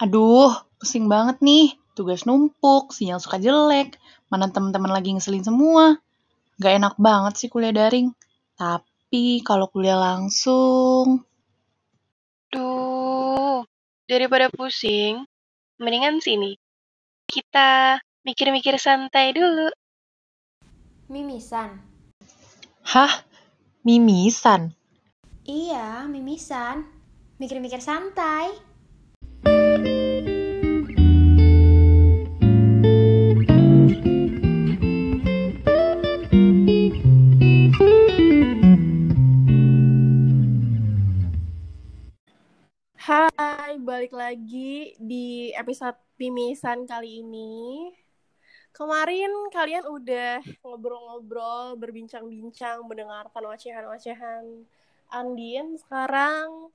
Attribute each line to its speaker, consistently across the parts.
Speaker 1: Aduh, pusing banget nih. Tugas numpuk, sinyal suka jelek, mana teman-teman lagi ngeselin semua. Gak enak banget sih kuliah daring. Tapi kalau kuliah langsung...
Speaker 2: Duh, daripada pusing, mendingan sini. Kita mikir-mikir santai dulu.
Speaker 3: Mimisan?
Speaker 1: Hah? Mimisan?
Speaker 3: Iya, mimisan. Mikir-mikir santai.
Speaker 4: Episode Pimisan kali ini. Kemarin kalian udah ngobrol-ngobrol, berbincang-bincang, mendengarkan ocehan-ocehan Andin. Sekarang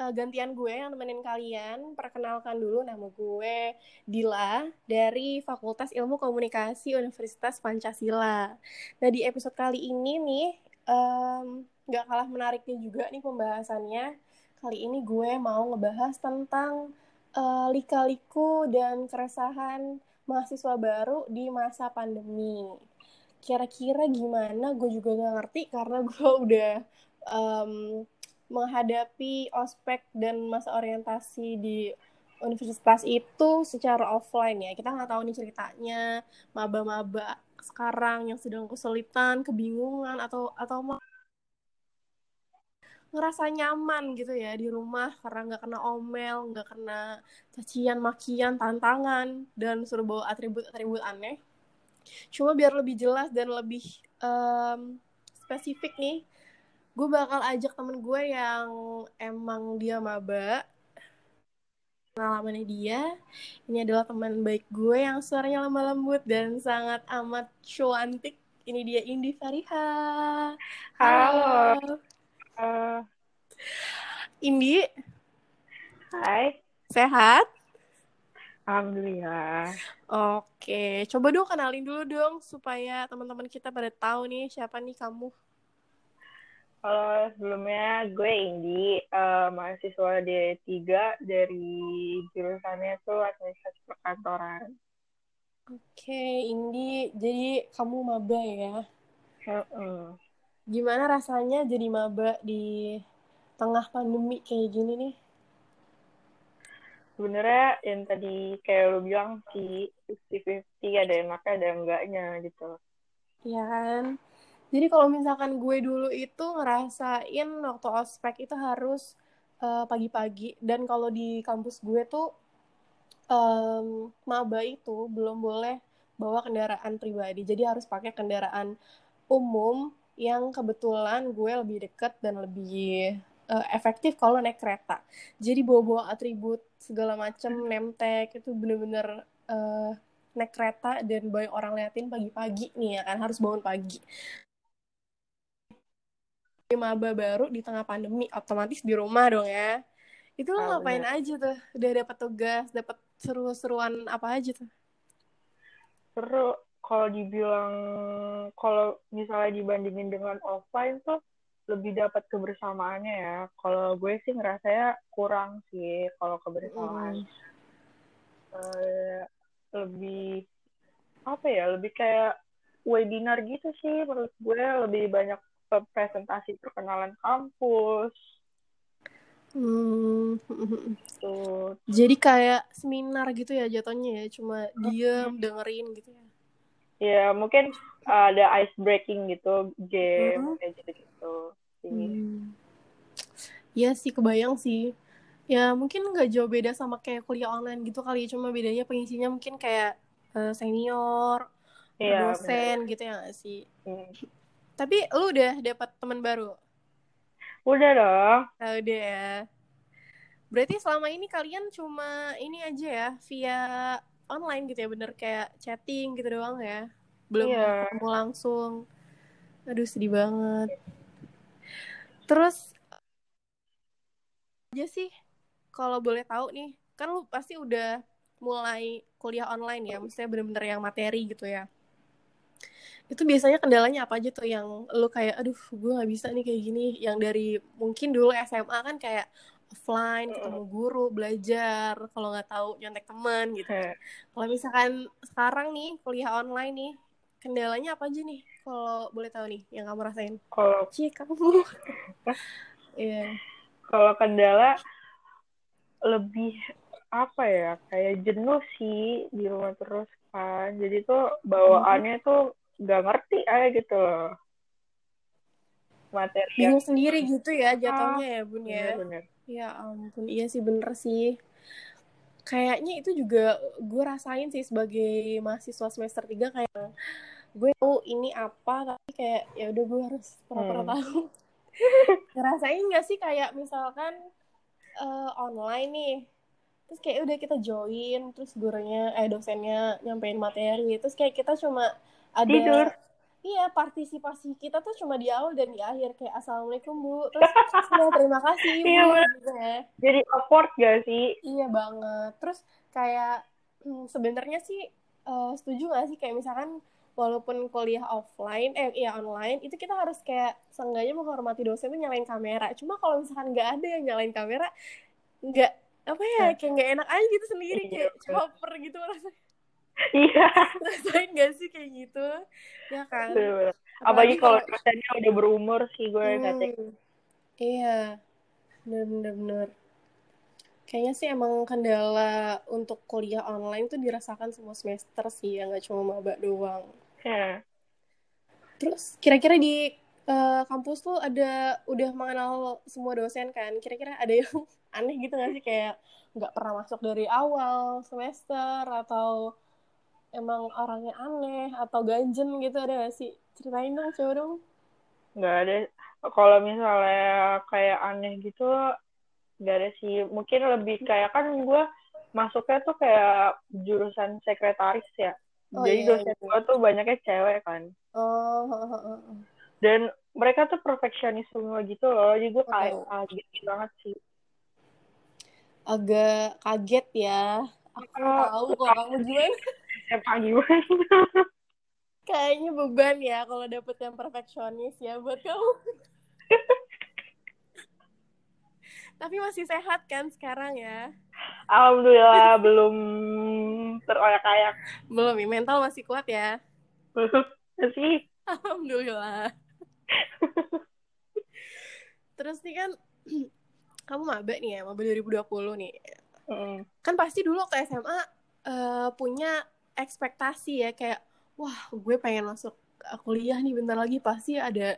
Speaker 4: uh, gantian gue yang nemenin kalian. Perkenalkan dulu nama gue Dila dari Fakultas Ilmu Komunikasi Universitas Pancasila. Nah di episode kali ini nih um, gak kalah menariknya juga nih pembahasannya. Kali ini gue mau ngebahas tentang uh, lika-liku dan keresahan mahasiswa baru di masa pandemi. Kira-kira gimana? Gue juga gak ngerti karena gue udah um, menghadapi ospek dan masa orientasi di universitas itu secara offline ya. Kita nggak tahu nih ceritanya maba-maba sekarang yang sedang kesulitan, kebingungan atau atau ngerasa nyaman gitu ya di rumah karena nggak kena omel, nggak kena cacian, makian, tantangan dan suruh bawa atribut-atribut aneh. Cuma biar lebih jelas dan lebih um, spesifik nih, gue bakal ajak temen gue yang emang dia maba pengalamannya dia ini adalah teman baik gue yang suaranya lemah lembut dan sangat amat cantik ini dia Indi Fariha
Speaker 5: halo, halo. Uh,
Speaker 4: Indi.
Speaker 5: Hai.
Speaker 4: Sehat?
Speaker 5: Alhamdulillah.
Speaker 4: Oke, coba dong kenalin dulu dong supaya teman-teman kita pada tahu nih siapa nih kamu.
Speaker 5: Halo, sebelumnya gue Indi, uh, mahasiswa D3 dari jurusannya tuh administrasi perkantoran.
Speaker 4: Oke, Indi, jadi kamu maba ya?
Speaker 5: Uh -uh
Speaker 4: gimana rasanya jadi maba di tengah pandemi kayak gini nih?
Speaker 5: Sebenarnya yang tadi kayak lo bilang sih 50-50 ada enaknya ada enggaknya gitu.
Speaker 4: Iya kan? Jadi kalau misalkan gue dulu itu ngerasain waktu ospek itu harus pagi pagi-pagi dan kalau di kampus gue tuh um, maba itu belum boleh bawa kendaraan pribadi. Jadi harus pakai kendaraan umum yang kebetulan gue lebih deket dan lebih uh, efektif kalau naik kereta. Jadi bawa-bawa atribut segala macem, nemtek itu bener-bener uh, naik kereta dan banyak orang liatin pagi-pagi nih ya kan harus bangun pagi. Maba baru di tengah pandemi otomatis di rumah dong ya. Itu lo oh, ngapain bener. aja tuh? Udah dapat tugas, dapat seru-seruan apa aja tuh?
Speaker 5: Seru kalau dibilang kalau misalnya dibandingin dengan offline tuh lebih dapat kebersamaannya ya. Kalau gue sih ngerasanya kurang sih kalau kebersamaan. Mm. Uh, lebih apa ya? Lebih kayak webinar gitu sih menurut gue lebih banyak presentasi perkenalan kampus.
Speaker 4: Hmm. Tuh. Jadi kayak seminar gitu ya jatuhnya ya, cuma diem dengerin gitu ya
Speaker 5: ya mungkin uh, ada ice breaking gitu game uh-huh. kayak gitu gitu
Speaker 4: hmm. ya sih kebayang sih ya mungkin nggak jauh beda sama kayak kuliah online gitu kali cuma bedanya pengisinya mungkin kayak uh, senior yeah, dosen bener. gitu ya gak sih hmm. tapi lu udah dapat teman baru
Speaker 5: udah dong
Speaker 4: nah, udah ya berarti selama ini kalian cuma ini aja ya via online gitu ya bener kayak chatting gitu doang ya. Belum yeah. ketemu langsung. Aduh sedih banget. Terus aja sih kalau boleh tahu nih kan lu pasti udah mulai kuliah online ya maksudnya bener-bener yang materi gitu ya. Itu biasanya kendalanya apa aja tuh yang lu kayak aduh gue nggak bisa nih kayak gini. Yang dari mungkin dulu SMA kan kayak offline ketemu guru belajar kalau nggak tahu nyontek teman gitu. Kalau misalkan sekarang nih kuliah online nih kendalanya apa aja nih kalau boleh tahu nih yang kamu rasain?
Speaker 5: Kalau
Speaker 4: Cie kamu. Iya.
Speaker 5: Kalau kendala lebih apa ya kayak jenuh sih di rumah terus kan jadi tuh bawaannya tuh nggak ngerti aja gitu loh. Materi
Speaker 4: bingung sendiri gitu ya jatuhnya ya bun ya.
Speaker 5: bener-bener
Speaker 4: ya ampun iya sih bener sih kayaknya itu juga gue rasain sih sebagai mahasiswa semester 3 kayak gue tahu ini apa tapi kayak ya udah gue harus pura-pura
Speaker 5: Hmm.
Speaker 4: tahu ngerasain nggak sih kayak misalkan eh, online nih terus kayak udah kita join terus gurunya eh dosennya nyampein materi terus kayak kita cuma ada
Speaker 5: Tidur.
Speaker 4: Iya partisipasi kita tuh cuma di awal dan di akhir. Kayak assalamualaikum bu. Terus ya, terima kasih bu.
Speaker 5: Iya,
Speaker 4: gitu ya.
Speaker 5: Jadi awkward gak sih?
Speaker 4: Iya banget. Terus kayak hmm, sebenarnya sih eh, setuju gak sih? Kayak misalkan walaupun kuliah offline eh iya online itu kita harus kayak seenggaknya menghormati dosen tuh nyalain kamera. Cuma kalau misalkan nggak ada yang nyalain kamera nggak apa ya kayak nggak enak aja gitu sendiri.
Speaker 5: Iya,
Speaker 4: kayak caper gitu rasanya.
Speaker 5: Iya
Speaker 4: Rasain gak sih kayak gitu? Ya kan?
Speaker 5: apalagi kalau dosennya udah berumur sih gue.
Speaker 4: Hmm, Iya, bener-bener. Kayaknya sih emang kendala untuk kuliah online tuh dirasakan semua semester sih, ya nggak cuma maba doang.
Speaker 5: Ya.
Speaker 4: Terus kira-kira di eh, kampus tuh ada udah mengenal semua dosen kan? Kira-kira ada yang aneh gitu nggak sih kayak nggak pernah masuk dari awal semester atau emang orangnya aneh atau ganjen gitu ada nggak sih? Ceritain dong, coba dong.
Speaker 5: nggak ada kalau misalnya kayak aneh gitu nggak ada sih mungkin lebih kayak kan gue masuknya tuh kayak jurusan sekretaris ya
Speaker 4: Oh,
Speaker 5: jadi
Speaker 4: iya,
Speaker 5: dosen
Speaker 4: iya.
Speaker 5: gue tuh banyaknya cewek kan
Speaker 4: Oh, oh, oh, oh, oh.
Speaker 5: dan mereka tuh perfeksionis semua gitu loh jadi gue kayak
Speaker 4: Oh.
Speaker 5: kaget banget sih
Speaker 4: agak kaget ya. Aku
Speaker 5: Oh,
Speaker 4: tahu kok kamu gimana.
Speaker 5: SMA gimana
Speaker 4: Kayaknya beban ya kalau dapet yang perfeksionis ya buat kamu. Tapi masih sehat kan sekarang ya?
Speaker 5: alhamdulillah belum teroyak-ayak
Speaker 4: Belum, ya, mental masih kuat ya?
Speaker 5: belum sih
Speaker 4: Alhamdulillah. Terus nih kan, kamu maba nih ya, maba 2020 nih.
Speaker 5: Mm.
Speaker 4: Kan pasti dulu waktu SMA eh, punya ekspektasi ya, kayak, wah gue pengen masuk kuliah nih bentar lagi pasti ada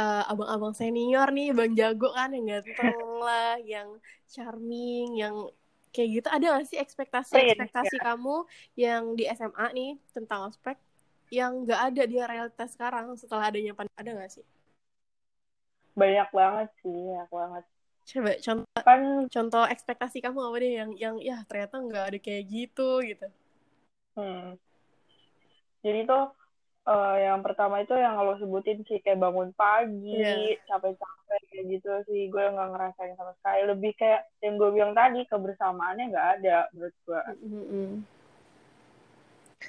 Speaker 4: eh, abang-abang senior nih, bang jago kan yang ganteng lah, yang charming, yang kayak gitu. Ada gak sih ekspektasi-ekspektasi kamu yang di SMA nih tentang ospek yang nggak ada di realitas sekarang setelah adanya pandemi ada nggak sih?
Speaker 5: banyak banget sih banyak banget
Speaker 4: Coba contoh
Speaker 5: kan
Speaker 4: contoh ekspektasi kamu apa deh yang yang ya ternyata nggak ada kayak gitu gitu.
Speaker 5: Hmm. Jadi tuh eh, yang pertama itu yang lo sebutin sih kayak bangun pagi,
Speaker 4: Iya.
Speaker 5: capek-capek kayak gitu sih. Gue nggak ngerasain sama sekali. Lebih kayak yang gue bilang tadi kebersamaannya nggak ada menurut gue.
Speaker 4: Mm-mm.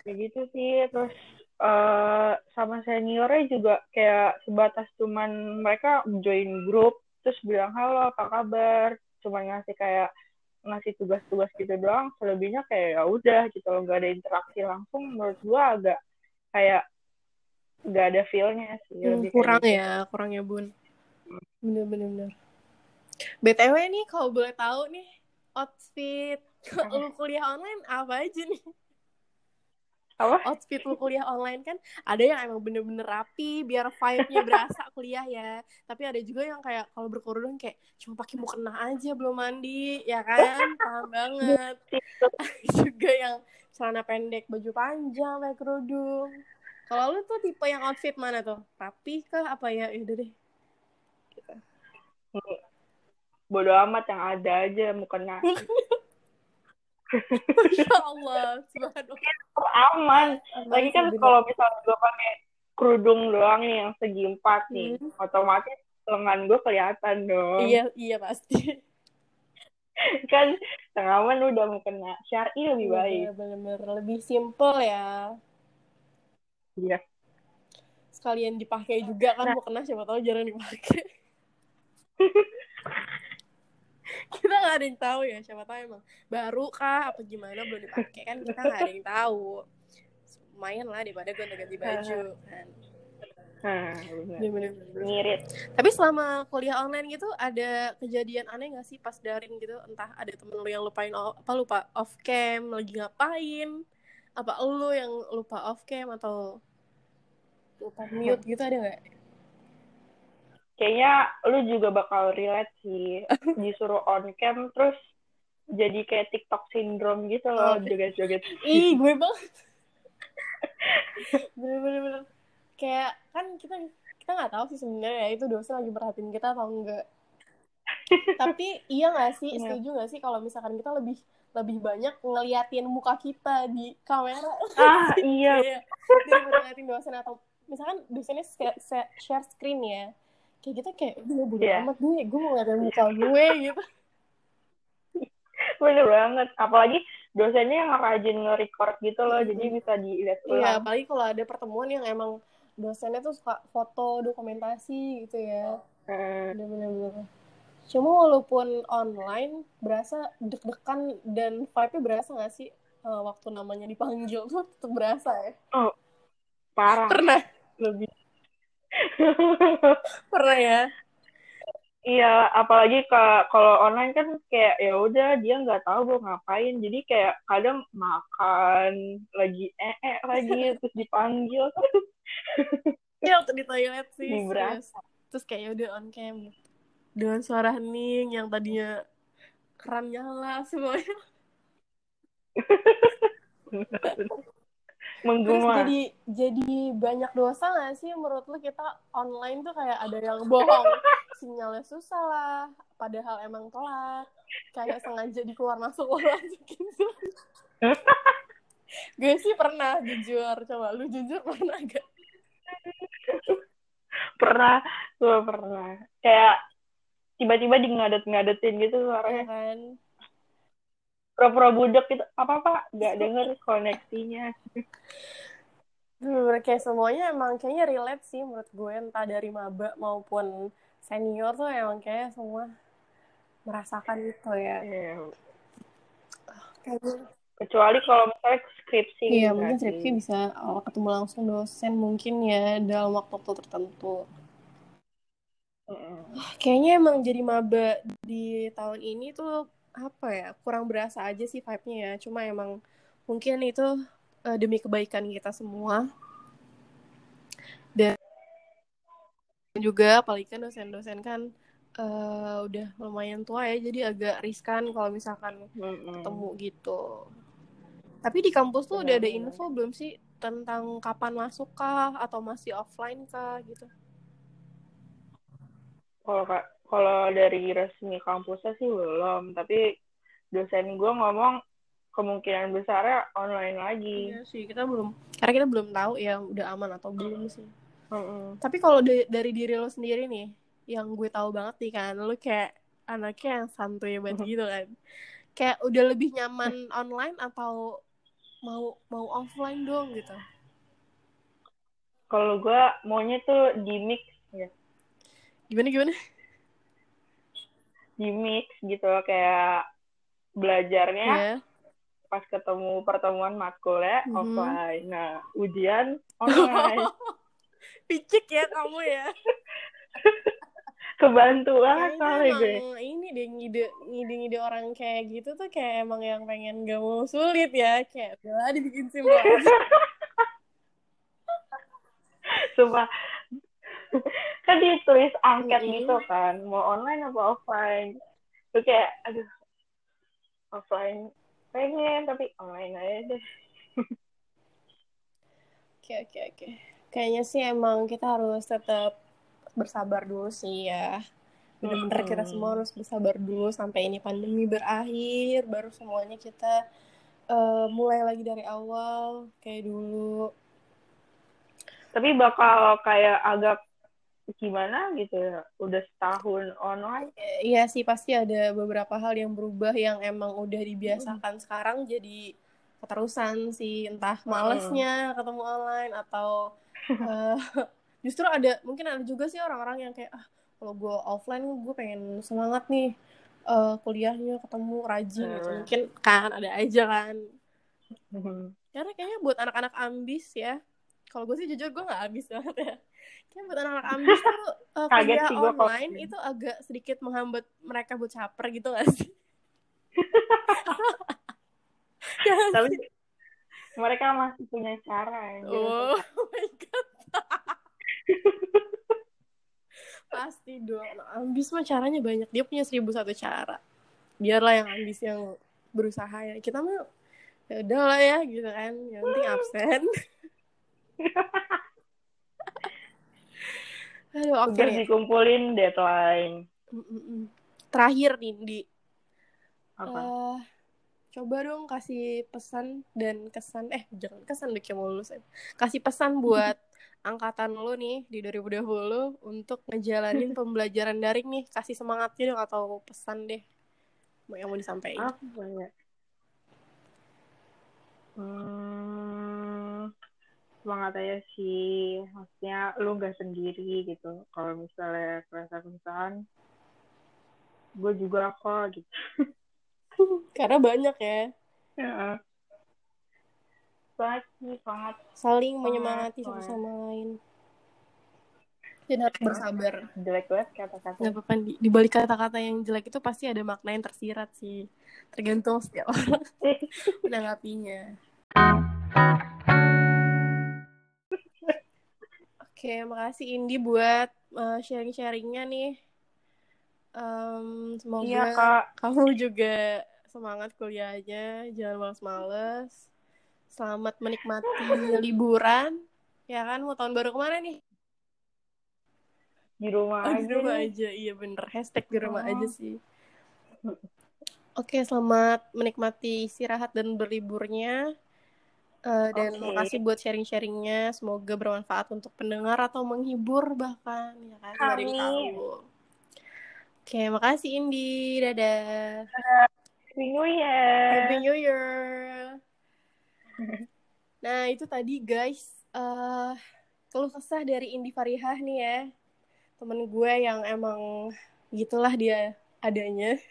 Speaker 5: Kayak gitu sih. Terus eh sama seniornya juga kayak sebatas cuman mereka join grup terus bilang halo apa kabar, cuman ngasih kayak ngasih tugas-tugas gitu doang. Selebihnya kayak ya udah gitu loh nggak ada interaksi langsung. Menurut gue agak kayak nggak ada feel-nya sih.
Speaker 4: Hmm, kurang
Speaker 5: gitu.
Speaker 4: ya, kurang ya bun. Bener bener bener. BTW nih kalau boleh tahu nih outfit lu kuliah online apa aja nih?
Speaker 5: Apa?
Speaker 4: outfit lu kuliah online kan ada yang emang bener-bener rapi biar vibe-nya berasa kuliah ya. Tapi ada juga yang kayak kalau berkerudung kayak cuma pakai mukena aja belum mandi ya kan? Paham banget. Juga yang celana pendek baju panjang pakai kerudung. Kalau lu tuh tipe yang outfit mana tuh? Rapi kah? Apa ya? Ya udah deh.
Speaker 5: Bodo amat yang ada aja mukena.
Speaker 4: Masya Allah subhanallah
Speaker 5: Aman.
Speaker 4: Aman
Speaker 5: Lagi kan kalau misalnya gue pakai kerudung doang nih yang segi empat nih,
Speaker 4: Hmm.
Speaker 5: otomatis lengan gue kelihatan dong.
Speaker 4: iya iya pasti
Speaker 5: kan tengawan udah mau kena syari lebih baik.
Speaker 4: Iya, bener-bener lebih simple ya
Speaker 5: Iya.
Speaker 4: sekalian dipakai juga kan
Speaker 5: Nah.
Speaker 4: mau kena siapa tahu jarang dipakai nggak ada yang tahu ya siapa tahu emang baru kah apa gimana belum dipakai kan kita nggak ada yang tahu lumayan lah daripada gue ganti baju kan
Speaker 5: Nah, bener. Ngirit.
Speaker 4: Tapi selama kuliah online gitu ada kejadian aneh gak sih pas daring gitu? Entah ada temen lu yang lupain apa lupa off cam lagi ngapain? Apa lu yang lupa off cam atau lupa mute gitu ada nggak?
Speaker 5: Kayaknya lu juga bakal relate sih. Disuruh on cam terus jadi kayak TikTok syndrome gitu loh,
Speaker 4: Oke.
Speaker 5: joget-joget.
Speaker 4: Ih gue banget. Bener-bener kayak kan kita kita nggak tahu sih sebenarnya ya itu dosen lagi perhatiin kita atau enggak. Tapi iya nggak sih
Speaker 5: Iya.
Speaker 4: setuju nggak sih kalau misalkan kita lebih lebih banyak ngeliatin muka kita di kamera
Speaker 5: Ah, iya.
Speaker 4: Daripada ngeliatin dosen atau misalkan dosennya share screen ya kayak gitu kayak gue bodo
Speaker 5: Iya.
Speaker 4: amat gue gue mau ngeliatin muka gue gitu
Speaker 5: Bener banget. Apalagi dosennya yang rajin nge-record gitu loh, jadi bisa dilihat
Speaker 4: iya
Speaker 5: ulang.
Speaker 4: apalagi kalau ada pertemuan yang emang dosennya tuh suka foto dokumentasi gitu ya
Speaker 5: Hmm.
Speaker 4: bener-bener cuma walaupun online berasa deg-degan dan vibe-nya berasa gak sih eh, waktu namanya dipanggil tuh tetap berasa ya
Speaker 5: Parah.
Speaker 4: pernah
Speaker 5: Lebih.
Speaker 4: pernah ya?
Speaker 5: Iya, apalagi ka- kalau online kan kayak ya udah dia nggak tahu gue ngapain, jadi kayak kadang makan lagi eh eh lagi terus dipanggil.
Speaker 4: Iya waktu di toilet sih
Speaker 5: Di
Speaker 4: serius. Terus kayak ya udah on cam. Dengan suara hening yang tadinya keran nyala semuanya Terus
Speaker 5: Menggema.
Speaker 4: jadi jadi banyak dosa gak sih menurut lu kita online tuh kayak ada yang bohong Sinyalnya susah lah Padahal emang telat Kayak sengaja di keluar masuk keluar masuk gitu Gue sih pernah jujur Coba lu jujur pernah gak?
Speaker 5: Pernah, gue pernah. Kayak tiba-tiba di ngadet-ngadetin gitu suaranya.
Speaker 4: kan?
Speaker 5: Pura-pura budak gitu. Apa-apa, nggak denger koneksinya.
Speaker 4: Bener, kayak semuanya emang kayaknya relate sih menurut gue entah dari maba maupun senior tuh emang kayak semua merasakan itu ya.
Speaker 5: Iya.
Speaker 4: Kayaknya
Speaker 5: Kecuali kalau misalnya skripsi.
Speaker 4: Iya,
Speaker 5: gitu
Speaker 4: mungkin
Speaker 5: kan.
Speaker 4: skripsi bisa oh, ketemu langsung dosen mungkin ya dalam waktu-waktu tertentu.
Speaker 5: Mm-mm.
Speaker 4: Kayaknya emang jadi maba di tahun ini tuh apa ya kurang berasa aja sih vibe-nya ya. Cuma emang mungkin itu eh, demi kebaikan kita semua. Dan juga apalagi kan dosen-dosen kan eh, udah lumayan tua ya, jadi agak riskan kalau misalkan
Speaker 5: Mm-mm.
Speaker 4: ketemu gitu. Tapi di kampus tuh udah ada info belum sih tentang kapan masuk kah atau masih offline kah gitu?
Speaker 5: Kalau ka- kalau dari resmi kampusnya sih belum, tapi dosen gue ngomong kemungkinan besarnya online lagi.
Speaker 4: Iya sih, kita belum karena kita belum tahu ya udah aman atau belum sih.
Speaker 5: Mm-mm.
Speaker 4: Tapi kalau da- dari diri lo sendiri nih, yang gue tahu banget nih kan, lo kayak anaknya yang santuy banget gitu kan. Kayak udah lebih nyaman online atau mau mau offline dong gitu.
Speaker 5: Kalau gue maunya tuh di mix ya,
Speaker 4: Gimana gimana?
Speaker 5: Di mix gitu loh, kayak belajarnya
Speaker 4: Ya.
Speaker 5: pas ketemu pertemuan makulnya
Speaker 4: Mhm.
Speaker 5: offline. Nah, ujian online.
Speaker 4: Picik ya kamu ya.
Speaker 5: Kebantu banget soalnya gue.
Speaker 4: ini deh ngide ngide-ngide orang kayak gitu tuh kayak emang yang pengen gak mau sulit ya kayak udah dibikin simpel.
Speaker 5: Sumpah. Kan ditulis angket
Speaker 4: Mm-mm.
Speaker 5: gitu kan, mau online apa offline. Tuh kayak, aduh, offline pengen, tapi online aja deh.
Speaker 4: Oke oke oke. Kayaknya sih emang kita harus tetap bersabar dulu sih ya. Bener-bener kita semua harus bersabar dulu sampai ini pandemi berakhir, baru semuanya kita eh, mulai lagi dari awal kayak dulu.
Speaker 5: Tapi bakal kayak agak gimana gitu ya, udah setahun online.
Speaker 4: Iya sih pasti ada beberapa hal yang berubah yang emang udah dibiasakan sekarang jadi keterusan sih entah malesnya ketemu online atau eh, justru ada mungkin ada juga sih orang-orang yang kayak ah kalau gue offline gue pengen semangat nih eh, kuliahnya ketemu rajin gitu.
Speaker 5: Hmm.
Speaker 4: Mungkin kan ada aja kan.
Speaker 5: Mhm.
Speaker 4: Karena kayaknya buat anak-anak ambis ya. Kalau gue sih jujur gue nggak ambis banget ya. Kayaknya buat anak-anak ambis tuh eh,
Speaker 5: Kaget
Speaker 4: kuliah
Speaker 5: sih
Speaker 4: online
Speaker 5: gitu.
Speaker 4: itu agak sedikit menghambat mereka buat caper gitu gak sih? Ya
Speaker 5: Tapi
Speaker 4: sih?
Speaker 5: mereka masih punya cara ya.
Speaker 4: Oh my god. Pasti dong. Ambis mah caranya banyak. Dia punya seribu satu cara. Biarlah yang ambis yang berusaha ya. Kita mah ya udah lah ya gitu kan. Yang penting absen. Aduh, oke.
Speaker 5: Tugas dikumpulin deadline.
Speaker 4: Mm-mm. Terakhir nih, Di.
Speaker 5: Apa?
Speaker 4: Eh, coba dong kasih pesan dan kesan. Eh, jangan kesan deh kayak mau lulus. Kasih pesan buat angkatan lo nih di 2020 untuk ngejalanin pembelajaran daring nih. Kasih semangatnya dong atau pesan deh. Yang mau disampaikan.
Speaker 5: Apa ya? Hmm, semangat aja sih. Maksudnya lu nggak sendiri gitu. Kalau misalnya kerasa kesusahan, gue juga kok gitu.
Speaker 4: Karena banyak ya.
Speaker 5: Ya. Semangat sih, semangat.
Speaker 4: Saling menyemangati satu sama lain. Dan harus bersabar.
Speaker 5: Jelek banget kata-kata.
Speaker 4: Gak apa-apa, di, di balik kata-kata yang jelek itu pasti ada makna yang tersirat sih. Tergantung setiap orang menanggapinya. Oke, makasih Indi buat uh, sharing-sharingnya nih. Em, semoga
Speaker 5: Iya, Kak.
Speaker 4: kamu juga semangat kuliahnya, jangan males-males. Selamat menikmati liburan. Ya kan, mau tahun baru ke mana nih?
Speaker 5: Di rumah
Speaker 4: Oh,
Speaker 5: aja.
Speaker 4: di rumah
Speaker 5: nih.
Speaker 4: aja. Iya bener. Hashtag di rumah
Speaker 5: Oh.
Speaker 4: aja sih. Oke, selamat menikmati istirahat dan berliburnya. Eh, dan
Speaker 5: Oke.
Speaker 4: makasih buat sharing-sharingnya. Semoga bermanfaat untuk pendengar atau menghibur bahkan. Ya kan,
Speaker 5: Amin.
Speaker 4: tahu. Oke, makasih Indi. Dadah.
Speaker 5: Happy New Year.
Speaker 4: Happy New Year. Nah, itu tadi guys. eh keluh kesah dari Indi Farihah nih ya. Temen gue yang emang gitulah dia adanya.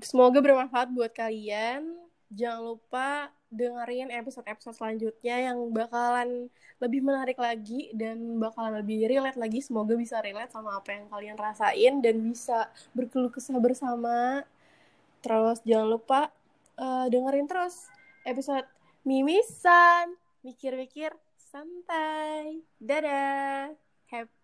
Speaker 4: Semoga bermanfaat buat kalian. Jangan lupa dengerin episode-episode selanjutnya yang bakalan lebih menarik lagi dan bakalan lebih relate lagi. Semoga bisa relate sama apa yang kalian rasain dan bisa berkeluh kesah bersama. Terus jangan lupa eh, dengerin terus episode Mimisan. Mikir-mikir santai. Dadah. Happy